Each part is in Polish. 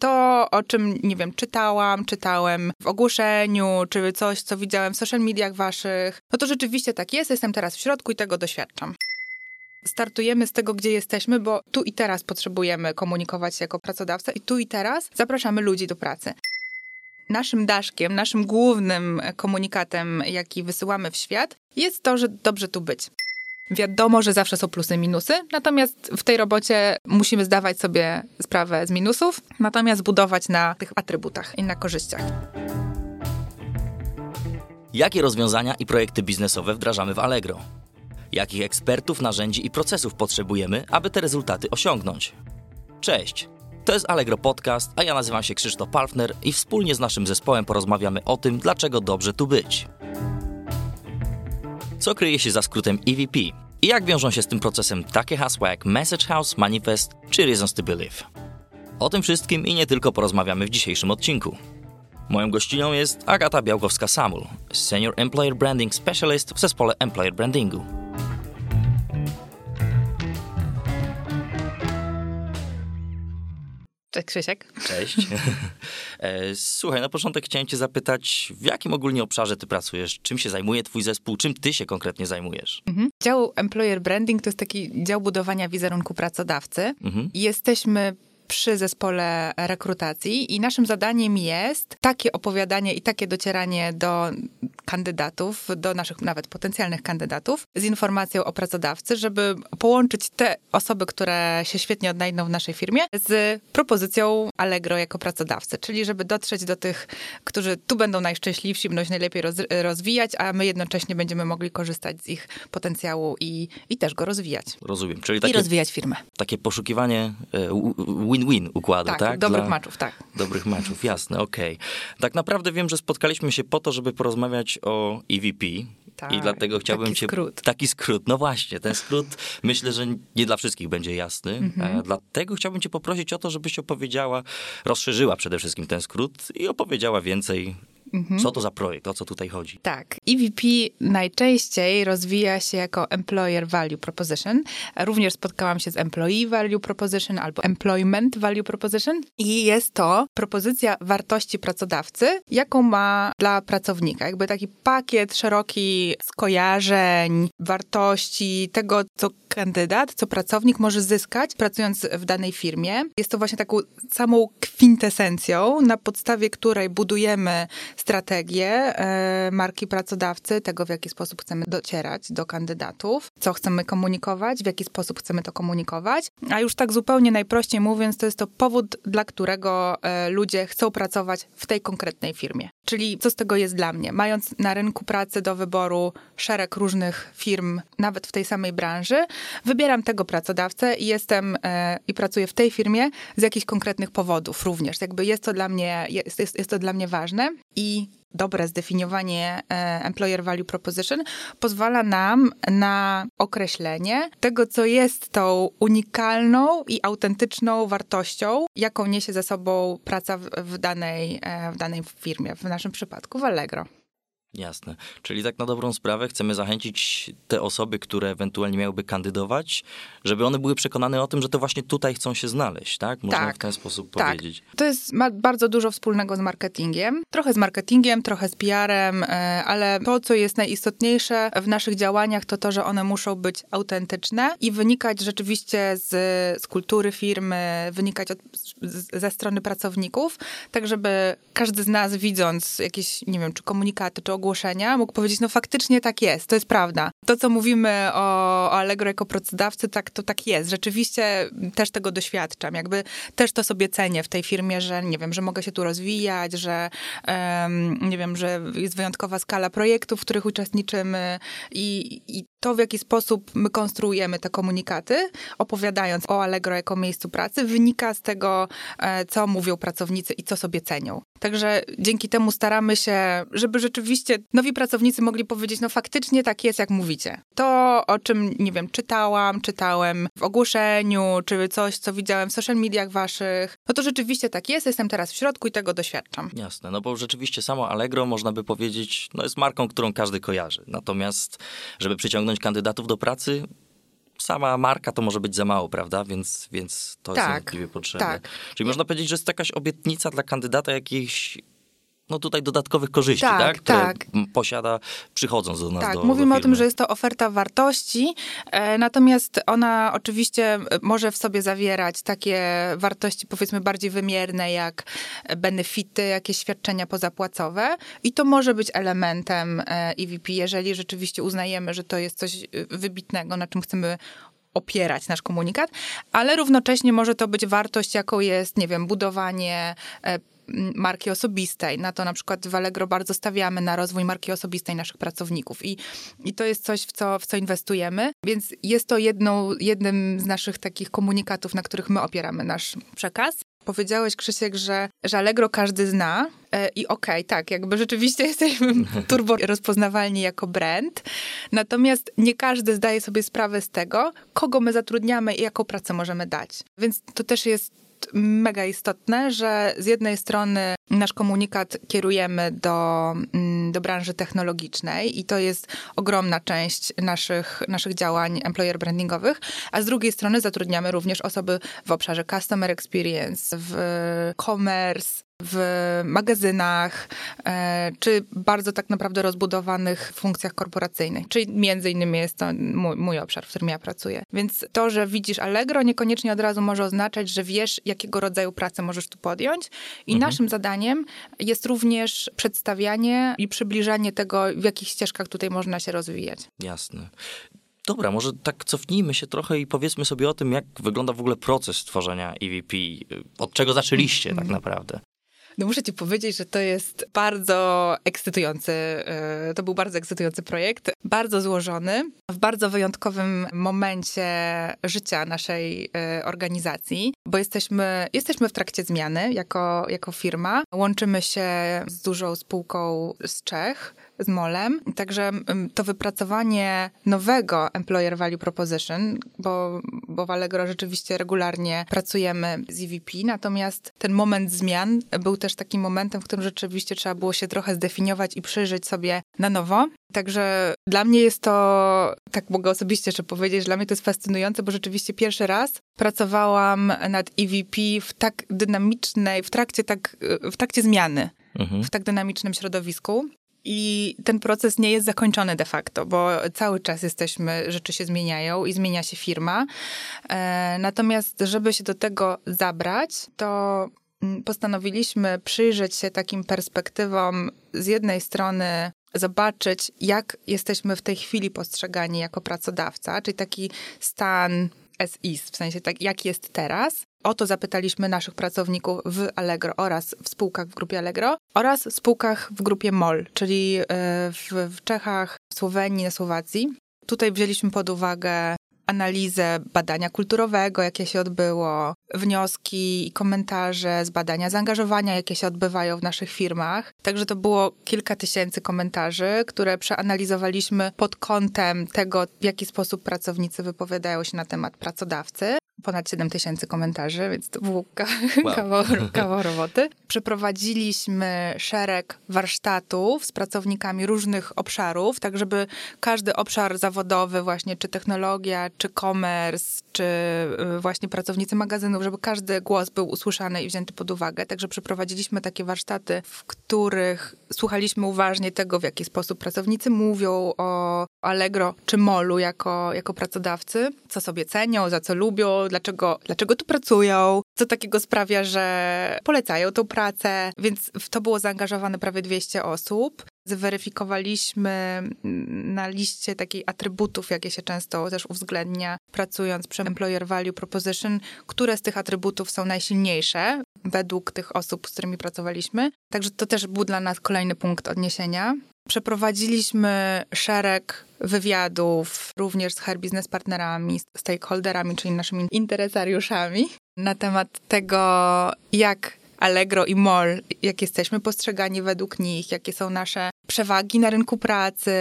To, o czym, nie wiem, czytałam, czytałem w ogłoszeniu, czy coś, co widziałem w social mediach waszych, no to rzeczywiście tak jest, jestem teraz w środku i tego doświadczam. Startujemy z tego, gdzie jesteśmy, bo tu i teraz potrzebujemy komunikować się jako pracodawca i tu i teraz zapraszamy ludzi do pracy. Naszym daszkiem, naszym głównym komunikatem, jaki wysyłamy w świat, jest to, że dobrze tu być. Wiadomo, że zawsze są plusy i minusy, natomiast w tej robocie musimy zdawać sobie sprawę z minusów, natomiast budować na tych atrybutach i na korzyściach. Jakie rozwiązania i projekty biznesowe wdrażamy w Allegro? Jakich ekspertów, narzędzi i procesów potrzebujemy, aby te rezultaty osiągnąć? Cześć! To jest Allegro Podcast, a ja nazywam się Krzysztof Palfner i wspólnie z naszym zespołem porozmawiamy o tym, dlaczego dobrze tu być. Co kryje się za skrótem EVP i jak wiążą się z tym procesem takie hasła jak Message House, Manifest czy Reasons to Believe. O tym wszystkim i nie tylko porozmawiamy w dzisiejszym odcinku. Moją gościnią jest Agata Białkowska-Samul, Senior Employer Branding Specialist w zespole Employer Brandingu. Cześć Krzysiek. Cześć. E, słuchaj, na początek chciałem cię zapytać, w jakim ogólnie obszarze ty pracujesz? Czym się zajmuje twój zespół? Czym ty się konkretnie zajmujesz? Mhm. Dział Employer Branding to jest taki dział budowania wizerunku pracodawcy. Mhm. Jesteśmy przy zespole rekrutacji i naszym zadaniem jest takie opowiadanie i takie docieranie do kandydatów, do naszych nawet potencjalnych kandydatów z informacją o pracodawcy, żeby połączyć te osoby, które się świetnie odnajdą w naszej firmie z propozycją Allegro jako pracodawcy, czyli żeby dotrzeć do tych, którzy tu będą najszczęśliwsi, będą się najlepiej roz, rozwijać, a my jednocześnie będziemy mogli korzystać z ich potencjału i, i też go rozwijać. Rozumiem. Czyli takie, I rozwijać firmę. Takie poszukiwanie e, win-win układu, tak? tak? dobrych Dla meczów, tak. Dobrych meczów, jasne, okej. Okay. Tak naprawdę wiem, że spotkaliśmy się po to, żeby porozmawiać o EVP, tak, I dlatego chciałbym taki cię. Skrót. Taki skrót. No właśnie, ten skrót myślę, że nie dla wszystkich będzie jasny. Mhm. Dlatego chciałbym cię poprosić o to, żebyś opowiedziała, rozszerzyła przede wszystkim ten skrót i opowiedziała więcej Mhm. Co to za projekt? O co tutaj chodzi? Tak. EVP najczęściej rozwija się jako Employer Value Proposition. Również spotkałam się z Employee Value Proposition albo Employment Value Proposition i jest to propozycja wartości pracodawcy, jaką ma dla pracownika. Jakby taki pakiet szeroki skojarzeń, wartości, tego, co kandydat, co pracownik może zyskać pracując w danej firmie. Jest to właśnie taką samą kwintesencją, na podstawie której budujemy strategię e, marki pracodawcy, tego w jaki sposób chcemy docierać do kandydatów, co chcemy komunikować, w jaki sposób chcemy to komunikować. A już tak zupełnie najprościej mówiąc, to jest to powód, dla którego e, ludzie chcą pracować w tej konkretnej firmie. Czyli co z tego jest dla mnie? Mając na rynku pracy do wyboru szereg różnych firm, nawet w tej samej branży, wybieram tego pracodawcę i jestem e, i pracuję w tej firmie z jakichś konkretnych powodów również. Jakby jest to dla mnie, jest, jest, jest to dla mnie ważne i dobre zdefiniowanie e, Employer Value Proposition pozwala nam na określenie tego, co jest tą unikalną i autentyczną wartością, jaką niesie ze sobą praca w, danej, e, w danej firmie, w naszym przypadku w Allegro. Jasne. Czyli tak na dobrą sprawę chcemy zachęcić te osoby, które ewentualnie miałyby kandydować, żeby one były przekonane o tym, że to właśnie tutaj chcą się znaleźć, tak? Można tak. w ten sposób tak. powiedzieć. To jest, ma bardzo dużo wspólnego z marketingiem. Trochę z marketingiem, trochę z PR-em, e, ale to, co jest najistotniejsze w naszych działaniach, to to, że one muszą być autentyczne i wynikać rzeczywiście z, z kultury firmy, wynikać od, z, ze strony pracowników, tak żeby każdy z nas widząc jakieś, nie wiem, czy komunikaty, czy ogłoszenia, mógł powiedzieć, no faktycznie tak jest, to jest prawda. To, co mówimy o, o Allegro jako pracodawcy, tak, to tak jest. Rzeczywiście też tego doświadczam. Jakby też to sobie cenię w tej firmie, że nie wiem, że mogę się tu rozwijać, że um, nie wiem, że jest wyjątkowa skala projektów, w których uczestniczymy i, i to, w jaki sposób my konstruujemy te komunikaty, opowiadając o Allegro jako miejscu pracy, wynika z tego, e, co mówią pracownicy i co sobie cenią. Także dzięki temu staramy się, żeby rzeczywiście nowi pracownicy mogli powiedzieć, no faktycznie tak jest, jak mówicie. To, o czym, nie wiem, czytałam, czytałem w ogłoszeniu, czy coś, co widziałem w social mediach waszych, no to rzeczywiście tak jest, jestem teraz w środku i tego doświadczam. Jasne, no bo rzeczywiście samo Allegro, można by powiedzieć, no jest marką, którą każdy kojarzy. Natomiast, żeby przyciągnąć kandydatów do pracy, sama marka to może być za mało, prawda? Więc, więc to tak, jest niewątpliwie potrzebne. Tak. Czyli można powiedzieć, że jest to jakaś obietnica dla kandydata jakichś no tutaj dodatkowych korzyści, tak? tak? Które tak. posiada przychodząc do nas. Tak, do, mówimy do o tym, że jest to oferta wartości, e, natomiast ona oczywiście może w sobie zawierać takie wartości powiedzmy bardziej wymierne, jak benefity, jakieś świadczenia pozapłacowe i to może być elementem EVP, jeżeli rzeczywiście uznajemy, że to jest coś wybitnego, na czym chcemy opierać nasz komunikat, ale równocześnie może to być wartość, jaką jest, nie wiem, budowanie e, marki osobistej. Na to na przykład w Allegro bardzo stawiamy na rozwój marki osobistej naszych pracowników i, i to jest coś, w co, w co inwestujemy, więc jest to jedną, jednym z naszych takich komunikatów, na których my opieramy nasz przekaz. Powiedziałeś, Krzysiek, że, że Allegro każdy zna e, i okej, okay, tak, jakby rzeczywiście jesteśmy turbo rozpoznawalni jako brand, natomiast nie każdy zdaje sobie sprawę z tego, kogo my zatrudniamy i jaką pracę możemy dać. Więc to też jest mega istotne, że z jednej strony nasz komunikat kierujemy do, mm, do branży technologicznej i to jest ogromna część naszych, naszych działań employer brandingowych, a z drugiej strony zatrudniamy również osoby w obszarze customer experience, w commerce, w magazynach, e, czy bardzo tak naprawdę rozbudowanych funkcjach korporacyjnych. Czyli między innymi jest to mój, mój, obszar, w którym ja pracuję. Więc to, że widzisz Allegro, niekoniecznie od razu może oznaczać, że wiesz, jakiego rodzaju pracę możesz tu podjąć. I mhm. naszym zadaniem jest również przedstawianie i przybliżanie tego, w jakich ścieżkach tutaj można się rozwijać. Jasne. Dobra, może tak cofnijmy się trochę i powiedzmy sobie o tym, jak wygląda w ogóle proces tworzenia EVP. Od czego zaczęliście tak naprawdę? No muszę ci powiedzieć, że to jest bardzo ekscytujący, e, to był bardzo ekscytujący projekt, bardzo złożony, w bardzo wyjątkowym momencie życia naszej e, organizacji, bo jesteśmy, jesteśmy w trakcie zmiany jako, jako firma. Łączymy się z dużą spółką z Czech, z Molem. Także mm, to wypracowanie nowego Employer Value Proposition, bo, bo w Allegro rzeczywiście regularnie pracujemy z EVP, natomiast ten moment zmian był też takim momentem, w którym rzeczywiście trzeba było się trochę zdefiniować i przyjrzeć sobie na nowo. Także dla mnie jest to, tak mogę osobiście jeszcze powiedzieć, że dla mnie to jest fascynujące, bo rzeczywiście pierwszy raz pracowałam nad EVP w tak dynamicznej, w trakcie tak, w trakcie zmiany. Mhm. w tak dynamicznym środowisku. I ten proces nie jest zakończony de facto, bo cały czas jesteśmy, rzeczy się zmieniają i zmienia się firma. E, natomiast, żeby się do tego zabrać, to mm, postanowiliśmy przyjrzeć się takim perspektywom z jednej strony zobaczyć, jak jesteśmy w tej chwili postrzegani jako pracodawca, czyli taki stan as is, w sensie tak, jak jest teraz. O to zapytaliśmy naszych pracowników w Allegro oraz w spółkach w grupie Allegro oraz w spółkach w grupie MOL, czyli e, w, w Czechach, Słowenii, na Słowacji. Tutaj wzięliśmy pod uwagę analizę badania kulturowego, jakie się odbyło, wnioski i komentarze z badania zaangażowania, jakie się odbywają w naszych firmach. Także to było kilka tysięcy komentarzy, które przeanalizowaliśmy pod kątem tego, w jaki sposób pracownicy wypowiadają się na temat pracodawcy ponad 7 tysięcy komentarzy, więc to był wow. kawał, kawał roboty. Przeprowadziliśmy szereg warsztatów z pracownikami różnych obszarów, tak żeby każdy obszar zawodowy, właśnie czy technologia, czy commerce, czy y, właśnie pracownicy magazynów, żeby każdy głos był usłyszany i wzięty pod uwagę. Także przeprowadziliśmy takie warsztaty, w których słuchaliśmy uważnie tego, w jaki sposób pracownicy mówią o Allegro czy Molu jako, jako pracodawcy, co sobie cenią, za co lubią, dlaczego, dlaczego tu pracują, co takiego sprawia, że polecają tą pracę, więc w to było zaangażowane prawie 200 osób. Zweryfikowaliśmy na liście takich atrybutów, jakie się często też uwzględnia, pracując przy Employer Value Proposition, które z tych atrybutów są najsilniejsze według tych osób, z którymi pracowaliśmy. Także to też był dla nas kolejny punkt odniesienia. Przeprowadziliśmy szereg wywiadów również z hair business partnerami, stakeholderami, czyli naszymi interesariuszami na temat tego, jak Allegro i MOL, jak jesteśmy postrzegani według nich, jakie są nasze przewagi na rynku pracy,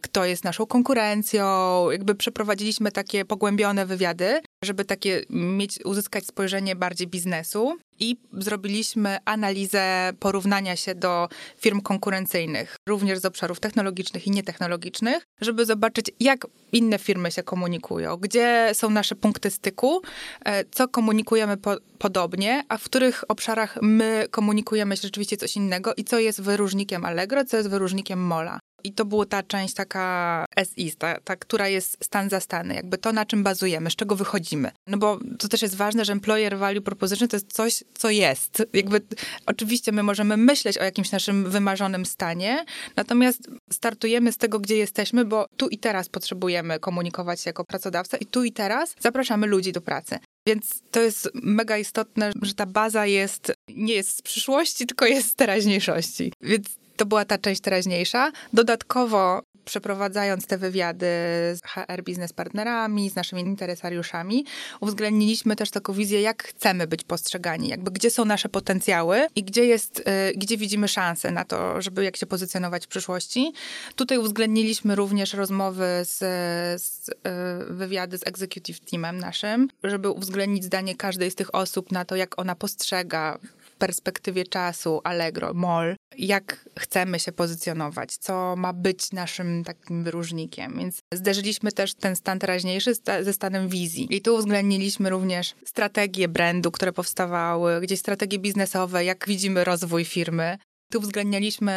kto jest naszą konkurencją. Jakby przeprowadziliśmy takie pogłębione wywiady żeby takie mieć, uzyskać spojrzenie bardziej biznesu i zrobiliśmy analizę porównania się do firm konkurencyjnych, również z obszarów technologicznych i nietechnologicznych, żeby zobaczyć, jak inne firmy się komunikują, gdzie są nasze punkty styku, e, co komunikujemy po, podobnie, a w których obszarach my komunikujemy rzeczywiście coś innego i co jest wyróżnikiem Allegro, co jest wyróżnikiem Mola. I to była ta część taka SI, ta, ta, która jest stan za stany, jakby to, na czym bazujemy, z czego wychodzimy. No bo to też jest ważne, że employer value proposition to jest coś, co jest. Jakby oczywiście my możemy myśleć o jakimś naszym wymarzonym stanie, natomiast startujemy z tego, gdzie jesteśmy, bo tu i teraz potrzebujemy komunikować się jako pracodawca i tu i teraz zapraszamy ludzi do pracy. Więc to jest mega istotne, że ta baza jest, nie jest z przyszłości, tylko jest z teraźniejszości. Więc to była ta część teraźniejsza. Dodatkowo przeprowadzając te wywiady z HR biznes partnerami, z naszymi interesariuszami, uwzględniliśmy też taką wizję, jak chcemy być postrzegani, jakby gdzie są nasze potencjały i gdzie jest, y, gdzie widzimy szanse na to, żeby jak się pozycjonować w przyszłości. Tutaj uwzględniliśmy również rozmowy z, z y, wywiady z executive teamem naszym, żeby uwzględnić zdanie każdej z tych osób na to, jak ona postrzega perspektywie czasu Allegro, MOL, jak chcemy się pozycjonować, co ma być naszym takim wyróżnikiem. Więc zderzyliśmy też ten stan teraźniejszy ze stanem wizji. I tu uwzględniliśmy również strategie brandu, które powstawały, gdzieś strategie biznesowe, jak widzimy rozwój firmy, tu uwzględnialiśmy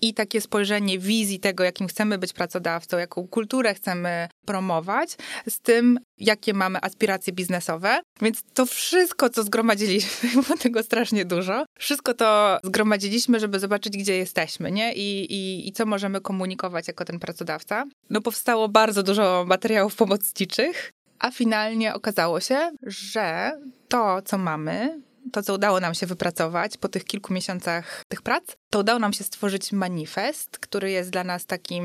i takie spojrzenie wizji tego, jakim chcemy być pracodawcą, jaką kulturę chcemy promować, z tym, jakie mamy aspiracje biznesowe. Więc to wszystko, co zgromadziliśmy, było tego strasznie dużo, wszystko to zgromadziliśmy, żeby zobaczyć, gdzie jesteśmy, nie? I, i, i co możemy komunikować jako ten pracodawca. No powstało bardzo dużo materiałów pomocniczych, a finalnie okazało się, że to, co mamy, to, co udało nam się wypracować po tych kilku miesiącach tych prac, to udało nam się stworzyć manifest, który jest dla nas takim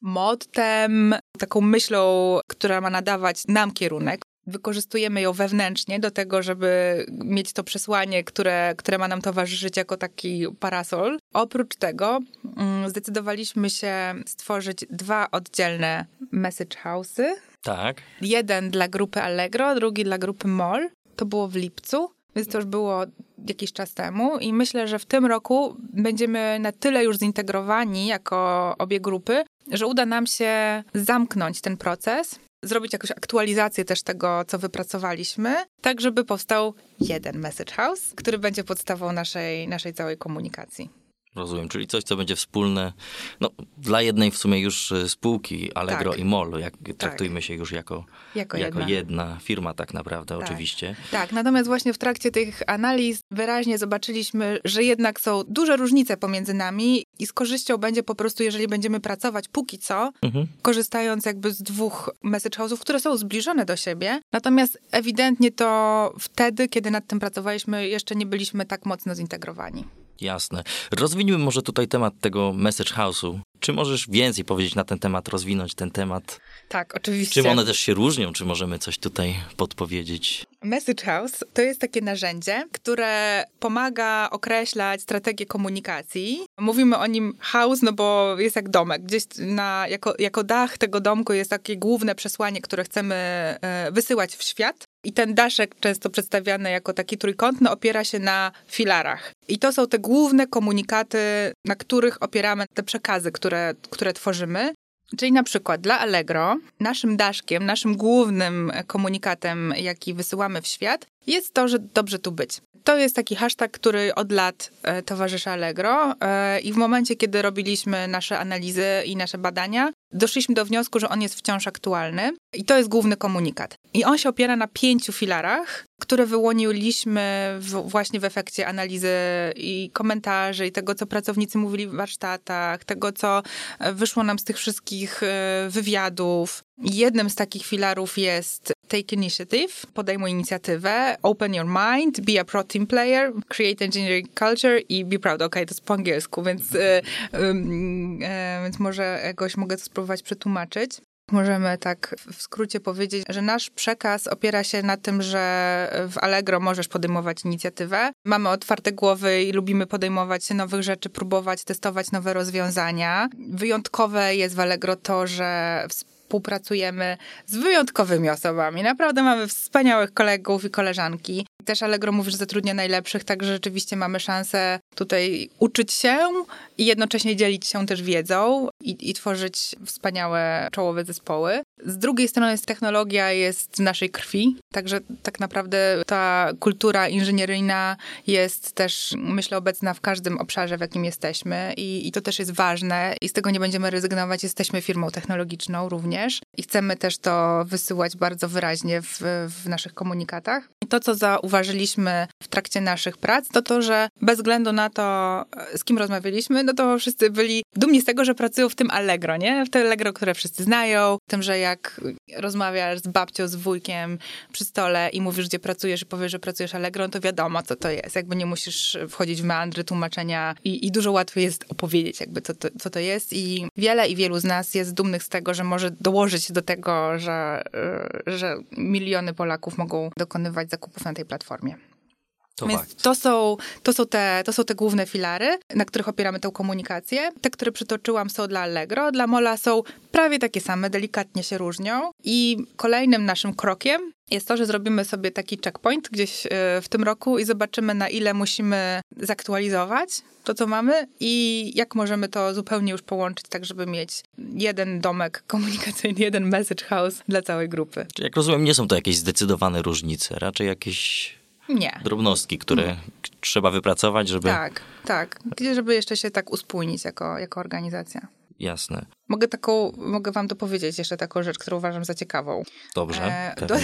mottem, taką myślą, która ma nadawać nam kierunek. Wykorzystujemy ją wewnętrznie do tego, żeby mieć to przesłanie, które, które ma nam towarzyszyć jako taki parasol. Oprócz tego mm, zdecydowaliśmy się stworzyć dwa oddzielne message house'y. Tak. Jeden dla grupy Allegro, drugi dla grupy MOL. To było w lipcu. Więc to już było jakiś czas temu i myślę, że w tym roku będziemy na tyle już zintegrowani jako obie grupy, że uda nam się zamknąć ten proces, zrobić jakąś aktualizację też tego, co wypracowaliśmy, tak żeby powstał jeden message house, który będzie podstawą naszej, naszej całej komunikacji. Rozumiem, czyli coś, co będzie wspólne no, dla jednej w sumie już e, spółki Allegro tak. i MOL. Jak, tak. traktujmy tak. się już jako, jako, jako jedna. jedna. firma tak naprawdę, tak. oczywiście. Tak, natomiast właśnie w trakcie tych analiz wyraźnie zobaczyliśmy, że jednak są duże różnice pomiędzy nami i z korzyścią będzie po prostu, jeżeli będziemy pracować póki co, mhm. korzystając jakby z dwóch message house'ów, które są zbliżone do siebie. Natomiast ewidentnie to wtedy, kiedy nad tym pracowaliśmy, jeszcze nie byliśmy tak mocno zintegrowani. Jasne. Rozwiniemy może tutaj temat tego message house'u. Czy możesz więcej powiedzieć na ten temat, rozwinąć ten temat? Tak, oczywiście. Czym one też się różnią? Czy możemy coś tutaj podpowiedzieć? Message House to jest takie narzędzie, które pomaga określać strategię komunikacji. Mówimy o nim house, no bo jest jak domek. Gdzieś na, jako, jako dach tego domku jest takie główne przesłanie, które chcemy e, wysyłać w świat. I ten daszek, często przedstawiany jako taki trójkątny, opiera się na filarach. I to są te główne komunikaty, na których opieramy te przekazy, które, które tworzymy. Czyli na przykład dla Allegro, naszym daszkiem, naszym głównym komunikatem, jaki wysyłamy w świat, jest to, że dobrze tu być. To jest taki hashtag, który od lat e, towarzyszy Allegro e, i w momencie, kiedy robiliśmy nasze analizy i nasze badania, doszliśmy do wniosku, że on jest wciąż aktualny i to jest główny komunikat. I on się opiera na pięciu filarach, które wyłoniliśmy w, właśnie w efekcie analizy i komentarzy, i tego, co pracownicy mówili w warsztatach, tego, co wyszło nam z tych wszystkich e, wywiadów. Jednym z takich filarów jest Take Initiative, podejmuj inicjatywę, Open Your Mind, Be a Pro Team Player, Create Engineering Culture i Be Proud. Ok, to jest po angielsku, więc, e, e, więc może jakoś mogę to spróbować przetłumaczyć. Możemy tak w skrócie powiedzieć, że nasz przekaz opiera się na tym, że w Allegro możesz podejmować inicjatywę. Mamy otwarte głowy i lubimy podejmować się nowych rzeczy, próbować, testować nowe rozwiązania. Wyjątkowe jest w Allegro to, że współpracujemy z wyjątkowymi osobami. Naprawdę mamy wspaniałych kolegów i koleżanki. Też Allegro mówi, że zatrudnia najlepszych, także rzeczywiście mamy szansę tutaj uczyć się i jednocześnie dzielić się też wiedzą i, i tworzyć wspaniałe czołowe zespoły. Z drugiej strony jest technologia jest w naszej krwi, także tak naprawdę ta kultura inżynieryjna jest też, myślę, obecna w każdym obszarze, w jakim jesteśmy i, i to też jest ważne i z tego nie będziemy rezygnować. Jesteśmy firmą technologiczną również i chcemy też to wysyłać bardzo wyraźnie w, w naszych komunikatach. I to, co zauważyliśmy w trakcie naszych prac, to to, że bez względu na to, z kim rozmawialiśmy, no to wszyscy byli dumni z tego, że pracują w tym Allegro, nie? W tym Allegro, które wszyscy znają, tym, że jak rozmawiasz z babcią, z wujkiem przy stole i mówisz, gdzie pracujesz i powiesz, że pracujesz Allegro, to wiadomo, co to jest. Jakby nie musisz wchodzić w meandry tłumaczenia i, i dużo łatwiej jest opowiedzieć, jakby co to, co to jest. I wiele i wielu z nas jest dumnych z tego, że może dołożyć do tego, że, że miliony Polaków mogą dokonywać zakupów na tej platformie. To Więc to są, to, są te, to są te główne filary, na których opieramy tę komunikację. Te, które przytoczyłam, są dla Allegro. Dla Mola są prawie takie same, delikatnie się różnią. I kolejnym naszym krokiem jest to, że zrobimy sobie taki checkpoint gdzieś e, w tym roku i zobaczymy, na ile musimy zaktualizować to, co mamy i jak możemy to zupełnie już połączyć, tak żeby mieć jeden domek komunikacyjny, jeden message house dla całej grupy. Czyli jak rozumiem, nie są to jakieś zdecydowane różnice, raczej jakieś nie. drobnostki, które nie. trzeba wypracować, żeby... Tak, tak. Żeby jeszcze się tak uspójnić jako, jako organizacja. Jasne. Mogę taką, mogę wam dopowiedzieć jeszcze taką rzecz, którą uważam za ciekawą. Dobrze, e, do,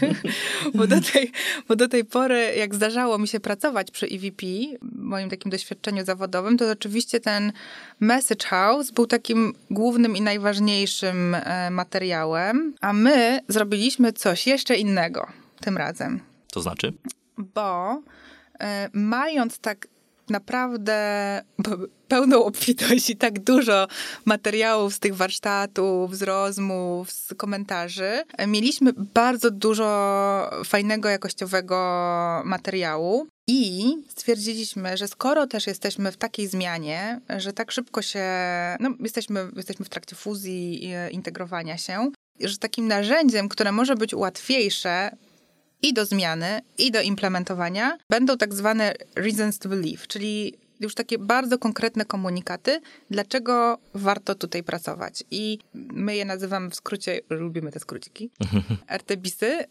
bo, do tej, bo do tej pory, jak zdarzało mi się pracować przy EVP, moim takim doświadczeniu zawodowym, to oczywiście ten Message House był takim głównym i najważniejszym e, materiałem, a my zrobiliśmy coś jeszcze innego tym razem. To znaczy? Bo e, mając tak naprawdę pełną obfitość i tak dużo materiałów z tych warsztatów, z rozmów, z komentarzy. Mieliśmy bardzo dużo fajnego, jakościowego materiału. I stwierdziliśmy, że skoro też jesteśmy w takiej zmianie, że tak szybko się, no jesteśmy, jesteśmy w trakcie fuzji, integrowania się, że takim narzędziem, które może być łatwiejsze i do zmiany, i do implementowania będą tak zwane reasons to believe, czyli już takie bardzo konkretne komunikaty, dlaczego warto tutaj pracować. I my je nazywamy w skrócie, lubimy te skróciki, RTBisy,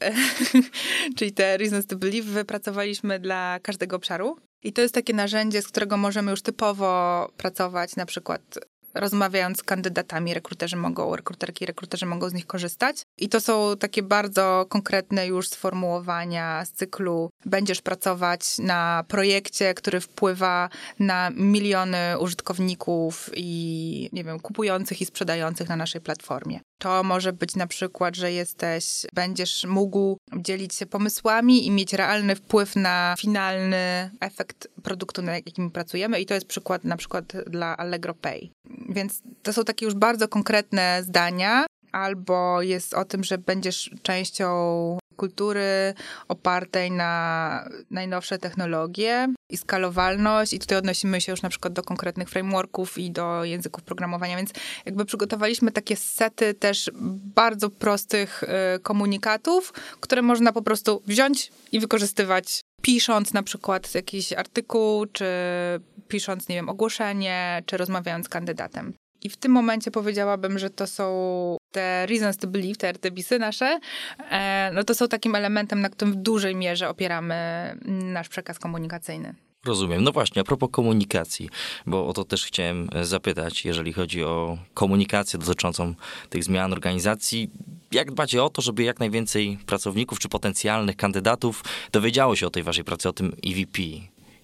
czyli te Reasons to Believe, wypracowaliśmy dla każdego obszaru. I to jest takie narzędzie, z którego możemy już typowo pracować, na przykład rozmawiając z kandydatami, rekruterzy mogą, rekruterki rekruterzy mogą z nich korzystać. I to są takie bardzo konkretne już sformułowania z cyklu będziesz pracować na projekcie, który wpływa na miliony użytkowników i nie wiem, kupujących i sprzedających na naszej platformie. To może być na przykład, że jesteś, będziesz mógł dzielić się pomysłami i mieć realny wpływ na finalny efekt produktu, nad jakim pracujemy. I to jest przykład na przykład dla Allegro Pay. Więc to są takie już bardzo konkretne zdania, albo jest o tym, że będziesz częścią kultury opartej na najnowsze technologie i skalowalność. I tutaj odnosimy się już na przykład do konkretnych frameworków i do języków programowania, więc jakby przygotowaliśmy takie sety też bardzo prostych y, komunikatów, które można po prostu wziąć i wykorzystywać pisząc na przykład jakiś artykuł, czy pisząc, nie wiem, ogłoszenie, czy rozmawiając z kandydatem. I w tym momencie powiedziałabym, że to są te reasons to believe, te RTBisy nasze, e, no to są takim elementem, na którym w dużej mierze opieramy nasz przekaz komunikacyjny. Rozumiem. No właśnie, a propos komunikacji, bo o to też chciałem zapytać, jeżeli chodzi o komunikację dotyczącą tych zmian organizacji. Jak dbacie o to, żeby jak najwięcej pracowników czy potencjalnych kandydatów dowiedziało się o tej waszej pracy, o tym EVP?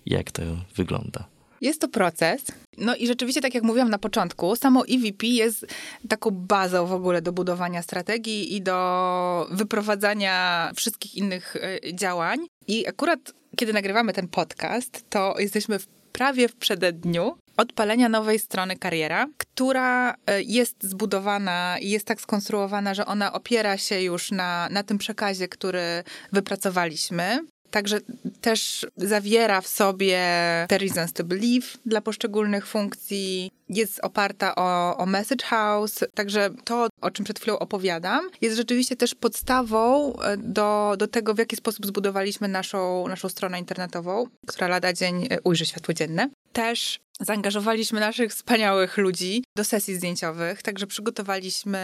Jak to wygląda? Jest to proces. No i rzeczywiście, tak jak mówiłam na początku, samo EVP jest taką bazą w ogóle do budowania strategii i do wyprowadzania wszystkich innych e, działań. I akurat, kiedy nagrywamy ten podcast, to jesteśmy w prawie w przededniu odpalenia nowej strony kariera, która e, jest zbudowana i jest tak skonstruowana, że ona opiera się już na, na tym przekazie, który wypracowaliśmy Także też zawiera w sobie te reasons to believe dla poszczególnych funkcji, jest oparta o, o Message House, także to, o czym przed chwilą opowiadam, jest rzeczywiście też podstawą e, do, do tego, w jaki sposób zbudowaliśmy naszą, naszą stronę internetową, która lada dzień e, ujrzy światło dzienne. Też zaangażowaliśmy naszych wspaniałych ludzi do sesji zdjęciowych, także przygotowaliśmy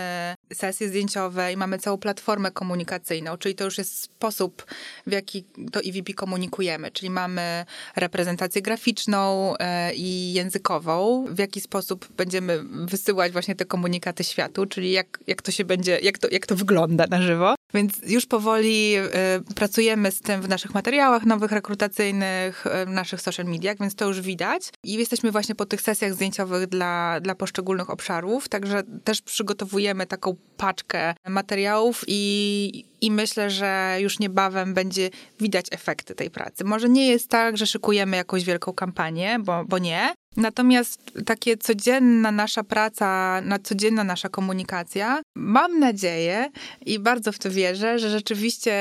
sesje zdjęciowe i mamy całą platformę komunikacyjną, czyli to już jest sposób, w jaki to EVP komunikujemy, czyli mamy reprezentację graficzną e, i językową, w jaki sposób będziemy wysyłać właśnie te komunikaty światu, czyli jak, jak to się będzie, jak to, jak to wygląda na żywo. Więc już powoli y, pracujemy z tym w naszych materiałach nowych, rekrutacyjnych, y, w naszych social mediach, więc to już widać. I jesteśmy właśnie po tych sesjach zdjęciowych dla, dla poszczególnych obszarów, także też przygotowujemy taką paczkę materiałów i, i myślę, że już niebawem będzie widać efekty tej pracy. Może nie jest tak, że szykujemy jakąś wielką kampanię, bo, bo nie. Natomiast takie codzienna nasza praca, na codzienna nasza komunikacja, mam nadzieję i bardzo w to wierzę, że rzeczywiście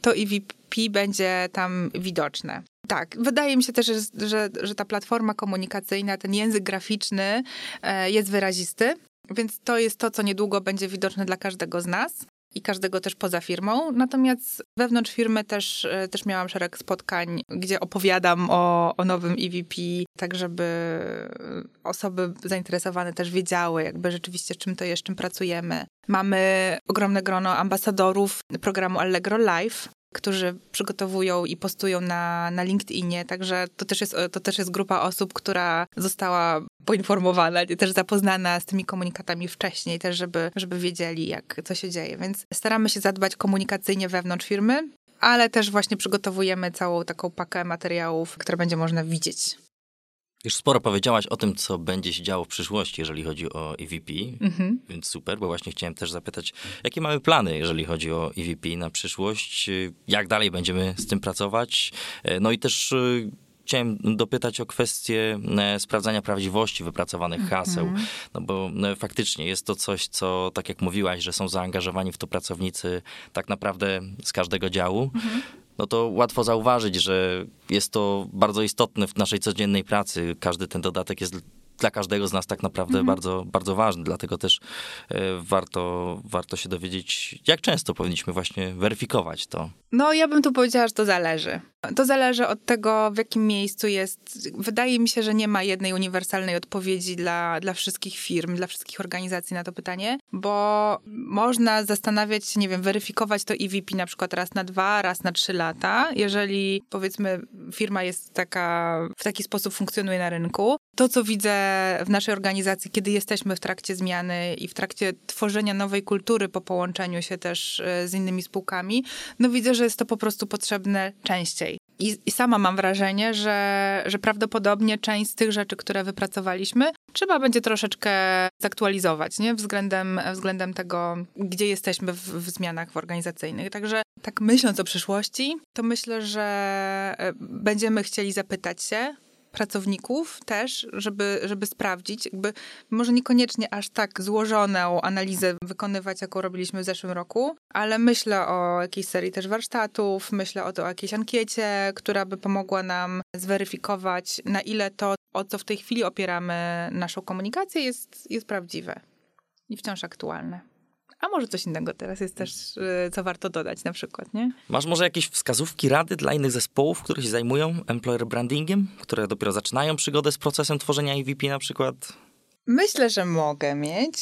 to EVP będzie tam widoczne. Tak, wydaje mi się też, że, że, że ta platforma komunikacyjna, ten język graficzny e, jest wyrazisty, więc to jest to, co niedługo będzie widoczne dla każdego z nas i każdego też poza firmą. Natomiast wewnątrz firmy też, e, też miałam szereg spotkań, gdzie opowiadam o, o nowym EVP, tak żeby osoby zainteresowane też wiedziały jakby rzeczywiście czym to jest, czym pracujemy. Mamy ogromne grono ambasadorów programu Allegro Live, którzy przygotowują i postują na, na LinkedInie, także to też, jest, to też jest grupa osób, która została poinformowana, też zapoznana z tymi komunikatami wcześniej, też żeby, żeby wiedzieli, jak co się dzieje. Więc staramy się zadbać komunikacyjnie wewnątrz firmy, ale też właśnie przygotowujemy całą taką pakę materiałów, które będzie można widzieć już sporo powiedziałaś o tym, co będzie się działo w przyszłości, jeżeli chodzi o EVP, mhm. więc super, bo właśnie chciałem też zapytać, jakie mamy plany, jeżeli chodzi o EVP na przyszłość, jak dalej będziemy z tym pracować, e, no i też e, chciałem dopytać o kwestię e, sprawdzania prawdziwości wypracowanych mhm. haseł, no bo faktycznie jest to coś, co, tak jak mówiłaś, że są zaangażowani w to pracownicy tak naprawdę z każdego działu, mhm no to łatwo zauważyć, że jest to bardzo istotne w naszej codziennej pracy. Każdy ten dodatek jest dla każdego z nas tak naprawdę mhm. bardzo, bardzo ważny. Dlatego też e, warto, warto się dowiedzieć, jak często powinniśmy właśnie weryfikować to. No, ja bym tu powiedziała, że to zależy. To zależy od tego, w jakim miejscu jest. Wydaje mi się, że nie ma jednej uniwersalnej odpowiedzi dla, dla wszystkich firm, dla wszystkich organizacji na to pytanie, bo można zastanawiać się, nie wiem, weryfikować to EVP na przykład raz na dwa, raz na trzy lata. Jeżeli powiedzmy firma jest taka, w taki sposób funkcjonuje na rynku, to co widzę w naszej organizacji, kiedy jesteśmy w trakcie zmiany i w trakcie tworzenia nowej kultury po połączeniu się też e, z innymi spółkami, no widzę, że jest to po prostu potrzebne częściej. I, I, sama mam wrażenie, że, że prawdopodobnie część z tych rzeczy, które wypracowaliśmy, trzeba będzie troszeczkę zaktualizować, nie? Względem, względem tego, gdzie jesteśmy w, w zmianach organizacyjnych. Także tak myśląc o przyszłości, to myślę, że e, będziemy chcieli zapytać się, pracowników też, żeby, żeby sprawdzić, jakby może niekoniecznie aż tak złożoną analizę wykonywać, jaką robiliśmy w zeszłym roku, ale myślę o jakiejś serii też warsztatów, myślę o, to, o jakiejś ankiecie, która by pomogła nam zweryfikować, na ile to, o co w tej chwili opieramy naszą komunikację, jest, jest prawdziwe i wciąż aktualne. A może coś innego teraz jest też, y, co warto dodać na przykład, nie? Masz może jakieś wskazówki, rady dla innych zespołów, które się zajmują employer brandingiem, które dopiero zaczynają przygodę z procesem tworzenia EVP na przykład? Myślę, że mogę mieć.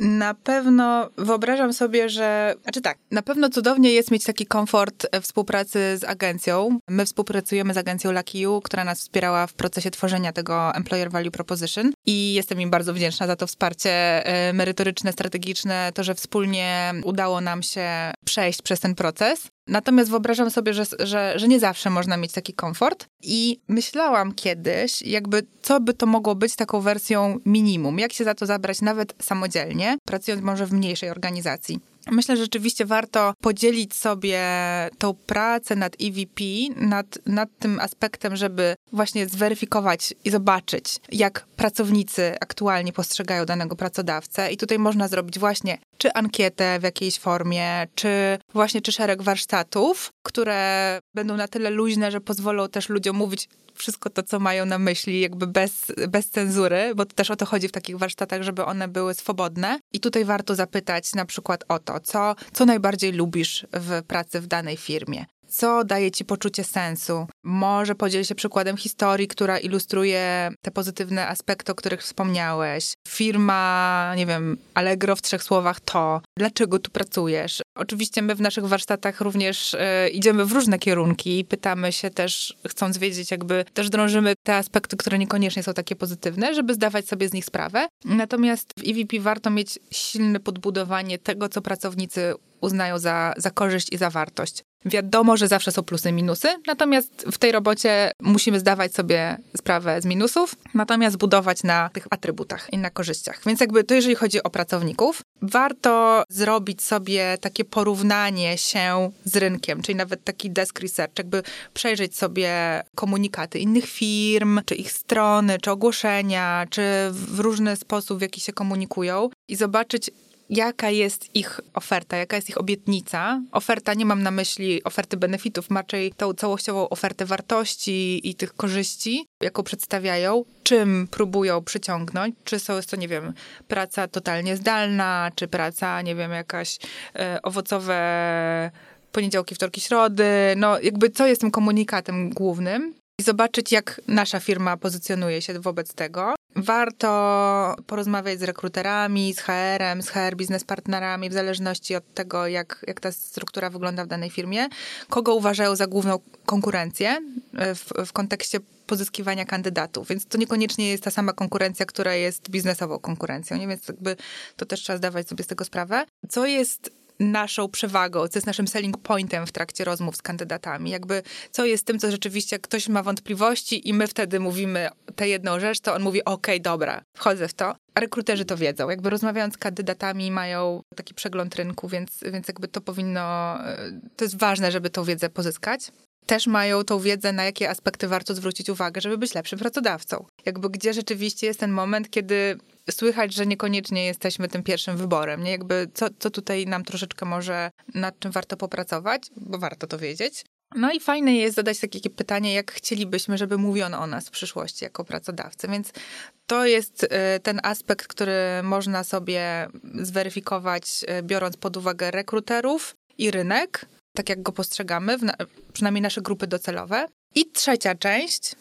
Na pewno wyobrażam sobie, że. Znaczy tak, na pewno cudownie jest mieć taki komfort współpracy z agencją. My współpracujemy z agencją Lucky You, która nas wspierała w procesie tworzenia tego Employer Value Proposition i jestem im bardzo wdzięczna za to wsparcie e, merytoryczne, strategiczne, to, że wspólnie udało nam się przejść przez ten proces. Natomiast wyobrażam sobie, że, że, że nie zawsze można mieć taki komfort. I myślałam kiedyś, jakby co by to mogło być taką wersją minimum, jak się za to zabrać nawet samodzielnie, pracując może w mniejszej organizacji. Myślę, że rzeczywiście warto podzielić sobie tą pracę nad EVP, nad, nad tym aspektem, żeby właśnie zweryfikować i zobaczyć, jak pracownicy aktualnie postrzegają danego pracodawcę. I tutaj można zrobić właśnie czy ankietę w jakiejś formie, czy właśnie czy szereg warsztatów, które będą na tyle luźne, że pozwolą też ludziom mówić wszystko to, co mają na myśli, jakby bez, bez cenzury, bo też o to chodzi w takich warsztatach, żeby one były swobodne. I tutaj warto zapytać na przykład o to, co, co najbardziej lubisz w pracy w danej firmie co daje ci poczucie sensu. Może podziel się przykładem historii, która ilustruje te pozytywne aspekty, o których wspomniałeś. Firma, nie wiem, Allegro w trzech słowach to. Dlaczego tu pracujesz? Oczywiście my w naszych warsztatach również y, idziemy w różne kierunki. Pytamy się też, chcąc wiedzieć, jakby też drążymy te aspekty, które niekoniecznie są takie pozytywne, żeby zdawać sobie z nich sprawę. Natomiast w EVP warto mieć silne podbudowanie tego, co pracownicy uznają za, za korzyść i za wartość. Wiadomo, że zawsze są plusy i minusy, natomiast w tej robocie musimy zdawać sobie sprawę z minusów, natomiast budować na tych atrybutach i na korzyściach. Więc jakby to jeżeli chodzi o pracowników, warto zrobić sobie takie porównanie się z rynkiem, czyli nawet taki desk research, jakby przejrzeć sobie komunikaty innych firm, czy ich strony, czy ogłoszenia, czy w różny sposób, w jaki się komunikują i zobaczyć, jaka jest ich oferta, jaka jest ich obietnica. Oferta, nie mam na myśli oferty benefitów, raczej tą całościową ofertę wartości i tych korzyści, jaką przedstawiają, czym próbują przyciągnąć, czy są, jest to, nie wiem, praca totalnie zdalna, czy praca, nie wiem, jakaś e, owocowe poniedziałki, wtorki, środy, no jakby co jest tym komunikatem głównym i zobaczyć, jak nasza firma pozycjonuje się wobec tego. Warto porozmawiać z rekruterami, z HR-em, z HR biznes partnerami, w zależności od tego, jak, jak ta struktura wygląda w danej firmie, kogo uważają za główną konkurencję e, w, w kontekście pozyskiwania kandydatów. Więc to niekoniecznie jest ta sama konkurencja, która jest biznesową konkurencją, nie? więc jakby to też trzeba zdawać sobie z tego sprawę. Co jest naszą przewagą, co jest naszym selling pointem w trakcie rozmów z kandydatami. Jakby co jest tym, co rzeczywiście ktoś ma wątpliwości i my wtedy mówimy tę jedną rzecz, to on mówi, okej, okay, dobra, wchodzę w to. A rekruterzy to wiedzą. Jakby rozmawiając z kandydatami mają taki przegląd rynku, więc, więc jakby to powinno, to jest ważne, żeby tą wiedzę pozyskać też mają tą wiedzę, na jakie aspekty warto zwrócić uwagę, żeby być lepszym pracodawcą. Jakby gdzie rzeczywiście jest ten moment, kiedy słychać, że niekoniecznie jesteśmy tym pierwszym wyborem. Nie? Jakby co, co tutaj nam troszeczkę może, nad czym warto popracować, bo warto to wiedzieć. No i fajne jest zadać takie pytanie, jak chcielibyśmy, żeby mówiono o nas w przyszłości jako pracodawcy. Więc to jest y, ten aspekt, który można sobie zweryfikować, y, biorąc pod uwagę rekruterów i rynek, tak jak go postrzegamy, przynajmniej nasze grupy docelowe. I trzecia część,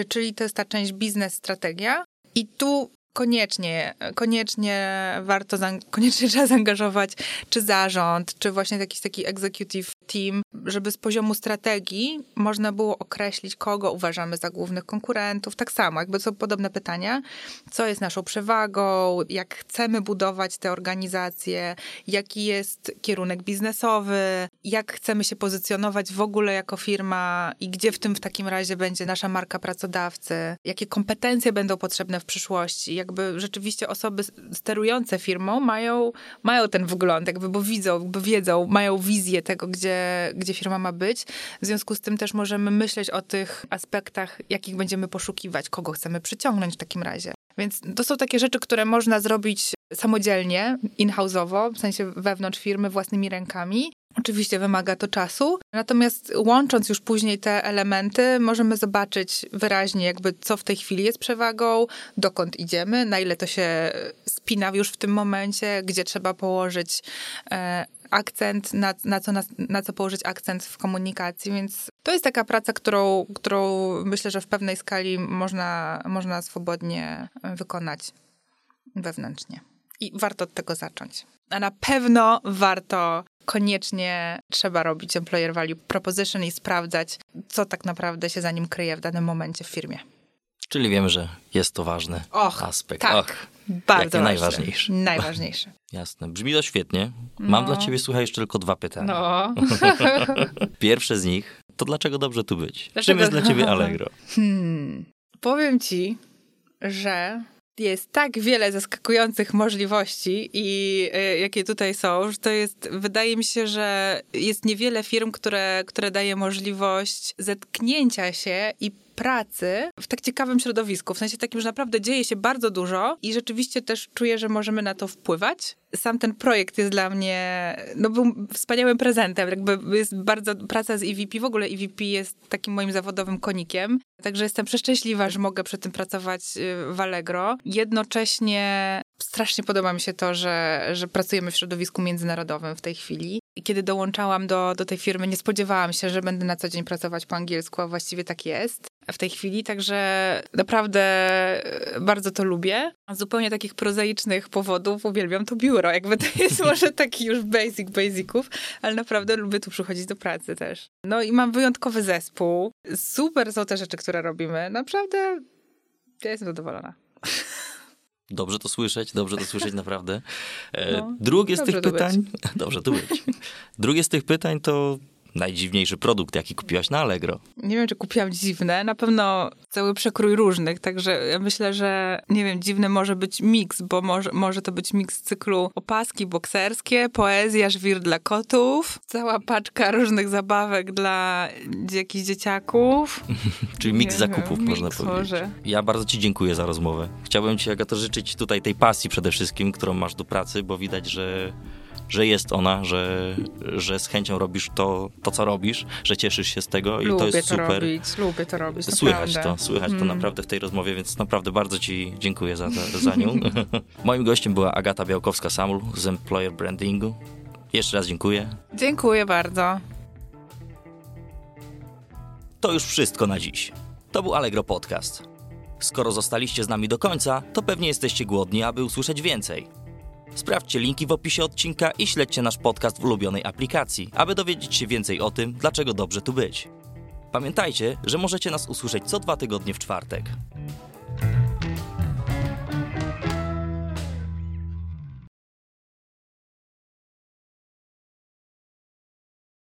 y, czyli to jest ta część biznes strategia. I tu koniecznie, koniecznie warto, koniecznie trzeba zaangażować czy zarząd, czy właśnie jakiś taki executive team, żeby z poziomu strategii można było określić, kogo uważamy za głównych konkurentów. Tak samo, jakby są podobne pytania, co jest naszą przewagą, jak chcemy budować te organizacje, jaki jest kierunek biznesowy, jak chcemy się pozycjonować w ogóle jako firma i gdzie w tym w takim razie będzie nasza marka pracodawcy, jakie kompetencje będą potrzebne w przyszłości, jakby rzeczywiście osoby sterujące firmą mają, mają ten wgląd, jakby, bo widzą, jakby wiedzą, mają wizję tego, gdzie, gdzie firma ma być. W związku z tym też możemy myśleć o tych aspektach, jakich będziemy poszukiwać, kogo chcemy przyciągnąć w takim razie. Więc to są takie rzeczy, które można zrobić samodzielnie, in-house'owo, w sensie wewnątrz firmy, własnymi rękami. Oczywiście wymaga to czasu, natomiast łącząc już później te elementy, możemy zobaczyć wyraźnie, jakby co w tej chwili jest przewagą, dokąd idziemy, na ile to się spina już w tym momencie, gdzie trzeba położyć e, akcent, na, na, co, na, na, co położyć akcent w komunikacji, więc to jest taka praca, którą, którą myślę, że w pewnej skali można, można swobodnie wykonać wewnętrznie. I warto od tego zacząć. A na pewno warto koniecznie trzeba robić employer value proposition i sprawdzać, co tak naprawdę się za nim kryje w danym momencie w firmie. Czyli wiem, że jest to ważny Och, aspekt. Tak, Och, bardzo najważniejszy. Najważniejszy. Jasne. Brzmi to świetnie. Mam no. dla ciebie, słuchaj, jeszcze tylko dwa pytania. No. Pierwsze z nich, to dlaczego dobrze tu być? Dlaczego? Czym jest dla ciebie Allegro? Hmm. Powiem ci, że jest tak wiele zaskakujących możliwości i y, jakie tutaj są, że to jest, wydaje mi się, że jest niewiele firm, które, które daje możliwość zetknięcia się i pracy w tak ciekawym środowisku, w sensie takim, że naprawdę dzieje się bardzo dużo i rzeczywiście też czuję, że możemy na to wpływać. Sam ten projekt jest dla mnie, no był wspaniałym prezentem, jakby jest bardzo, praca z EVP, w ogóle EVP jest takim moim zawodowym konikiem, także jestem przeszczęśliwa, że mogę przy tym pracować y, w Allegro. Jednocześnie strasznie podoba mi się to, że, że pracujemy w środowisku międzynarodowym w tej chwili. Kiedy dołączałam do, do tej firmy, nie spodziewałam się, że będę na co dzień pracować po angielsku, a właściwie tak jest w tej chwili, także naprawdę bardzo to lubię. Z zupełnie takich prozaicznych powodów uwielbiam to biuro. Jakby to jest może taki już basic basiców, ale naprawdę lubię tu przychodzić do pracy też. No i mam wyjątkowy zespół. Super są te rzeczy, które robimy. Naprawdę ja jestem zadowolona. Dobrze to słyszeć, dobrze to słyszeć naprawdę. E, no, Drugie z tych pytań. Dobrze tu być. Drugie z tych pytań to najdziwniejszy produkt, jaki kupiłaś na Allegro? Nie wiem, czy kupiłam dziwne. Na pewno cały przekrój różnych, także ja myślę, że nie wiem, dziwny może być miks, bo może, może to być miks cyklu opaski bokserskie, poezja, żwir dla kotów, cała paczka różnych zabawek dla jakichś dzieciaków. Czyli miks zakupów, wiem, można powiedzieć. Może. Ja bardzo ci dziękuję za rozmowę. Chciałbym ci, Agato, życzyć tutaj tej pasji przede wszystkim, którą masz do pracy, bo widać, że że jest ona, że, że z chęcią robisz to, to, co robisz, że cieszysz się z tego i lubię to jest to super. Robić, lubię to robić, Słychać to, słychać to mm. naprawdę w tej rozmowie, więc naprawdę bardzo ci dziękuję za, za nią. Moim gościem była Agata Białkowska-Samul z Employer Brandingu. Jeszcze raz dziękuję. Dziękuję bardzo. To już wszystko na dziś. To był Allegro Podcast. Skoro zostaliście z nami do końca, to pewnie jesteście głodni, aby usłyszeć więcej. Sprawdźcie linki w opisie odcinka i śledźcie nasz podcast w ulubionej aplikacji, aby dowiedzieć się więcej o tym, dlaczego dobrze tu być. Pamiętajcie, że możecie nas usłyszeć co dwa tygodnie w czwartek.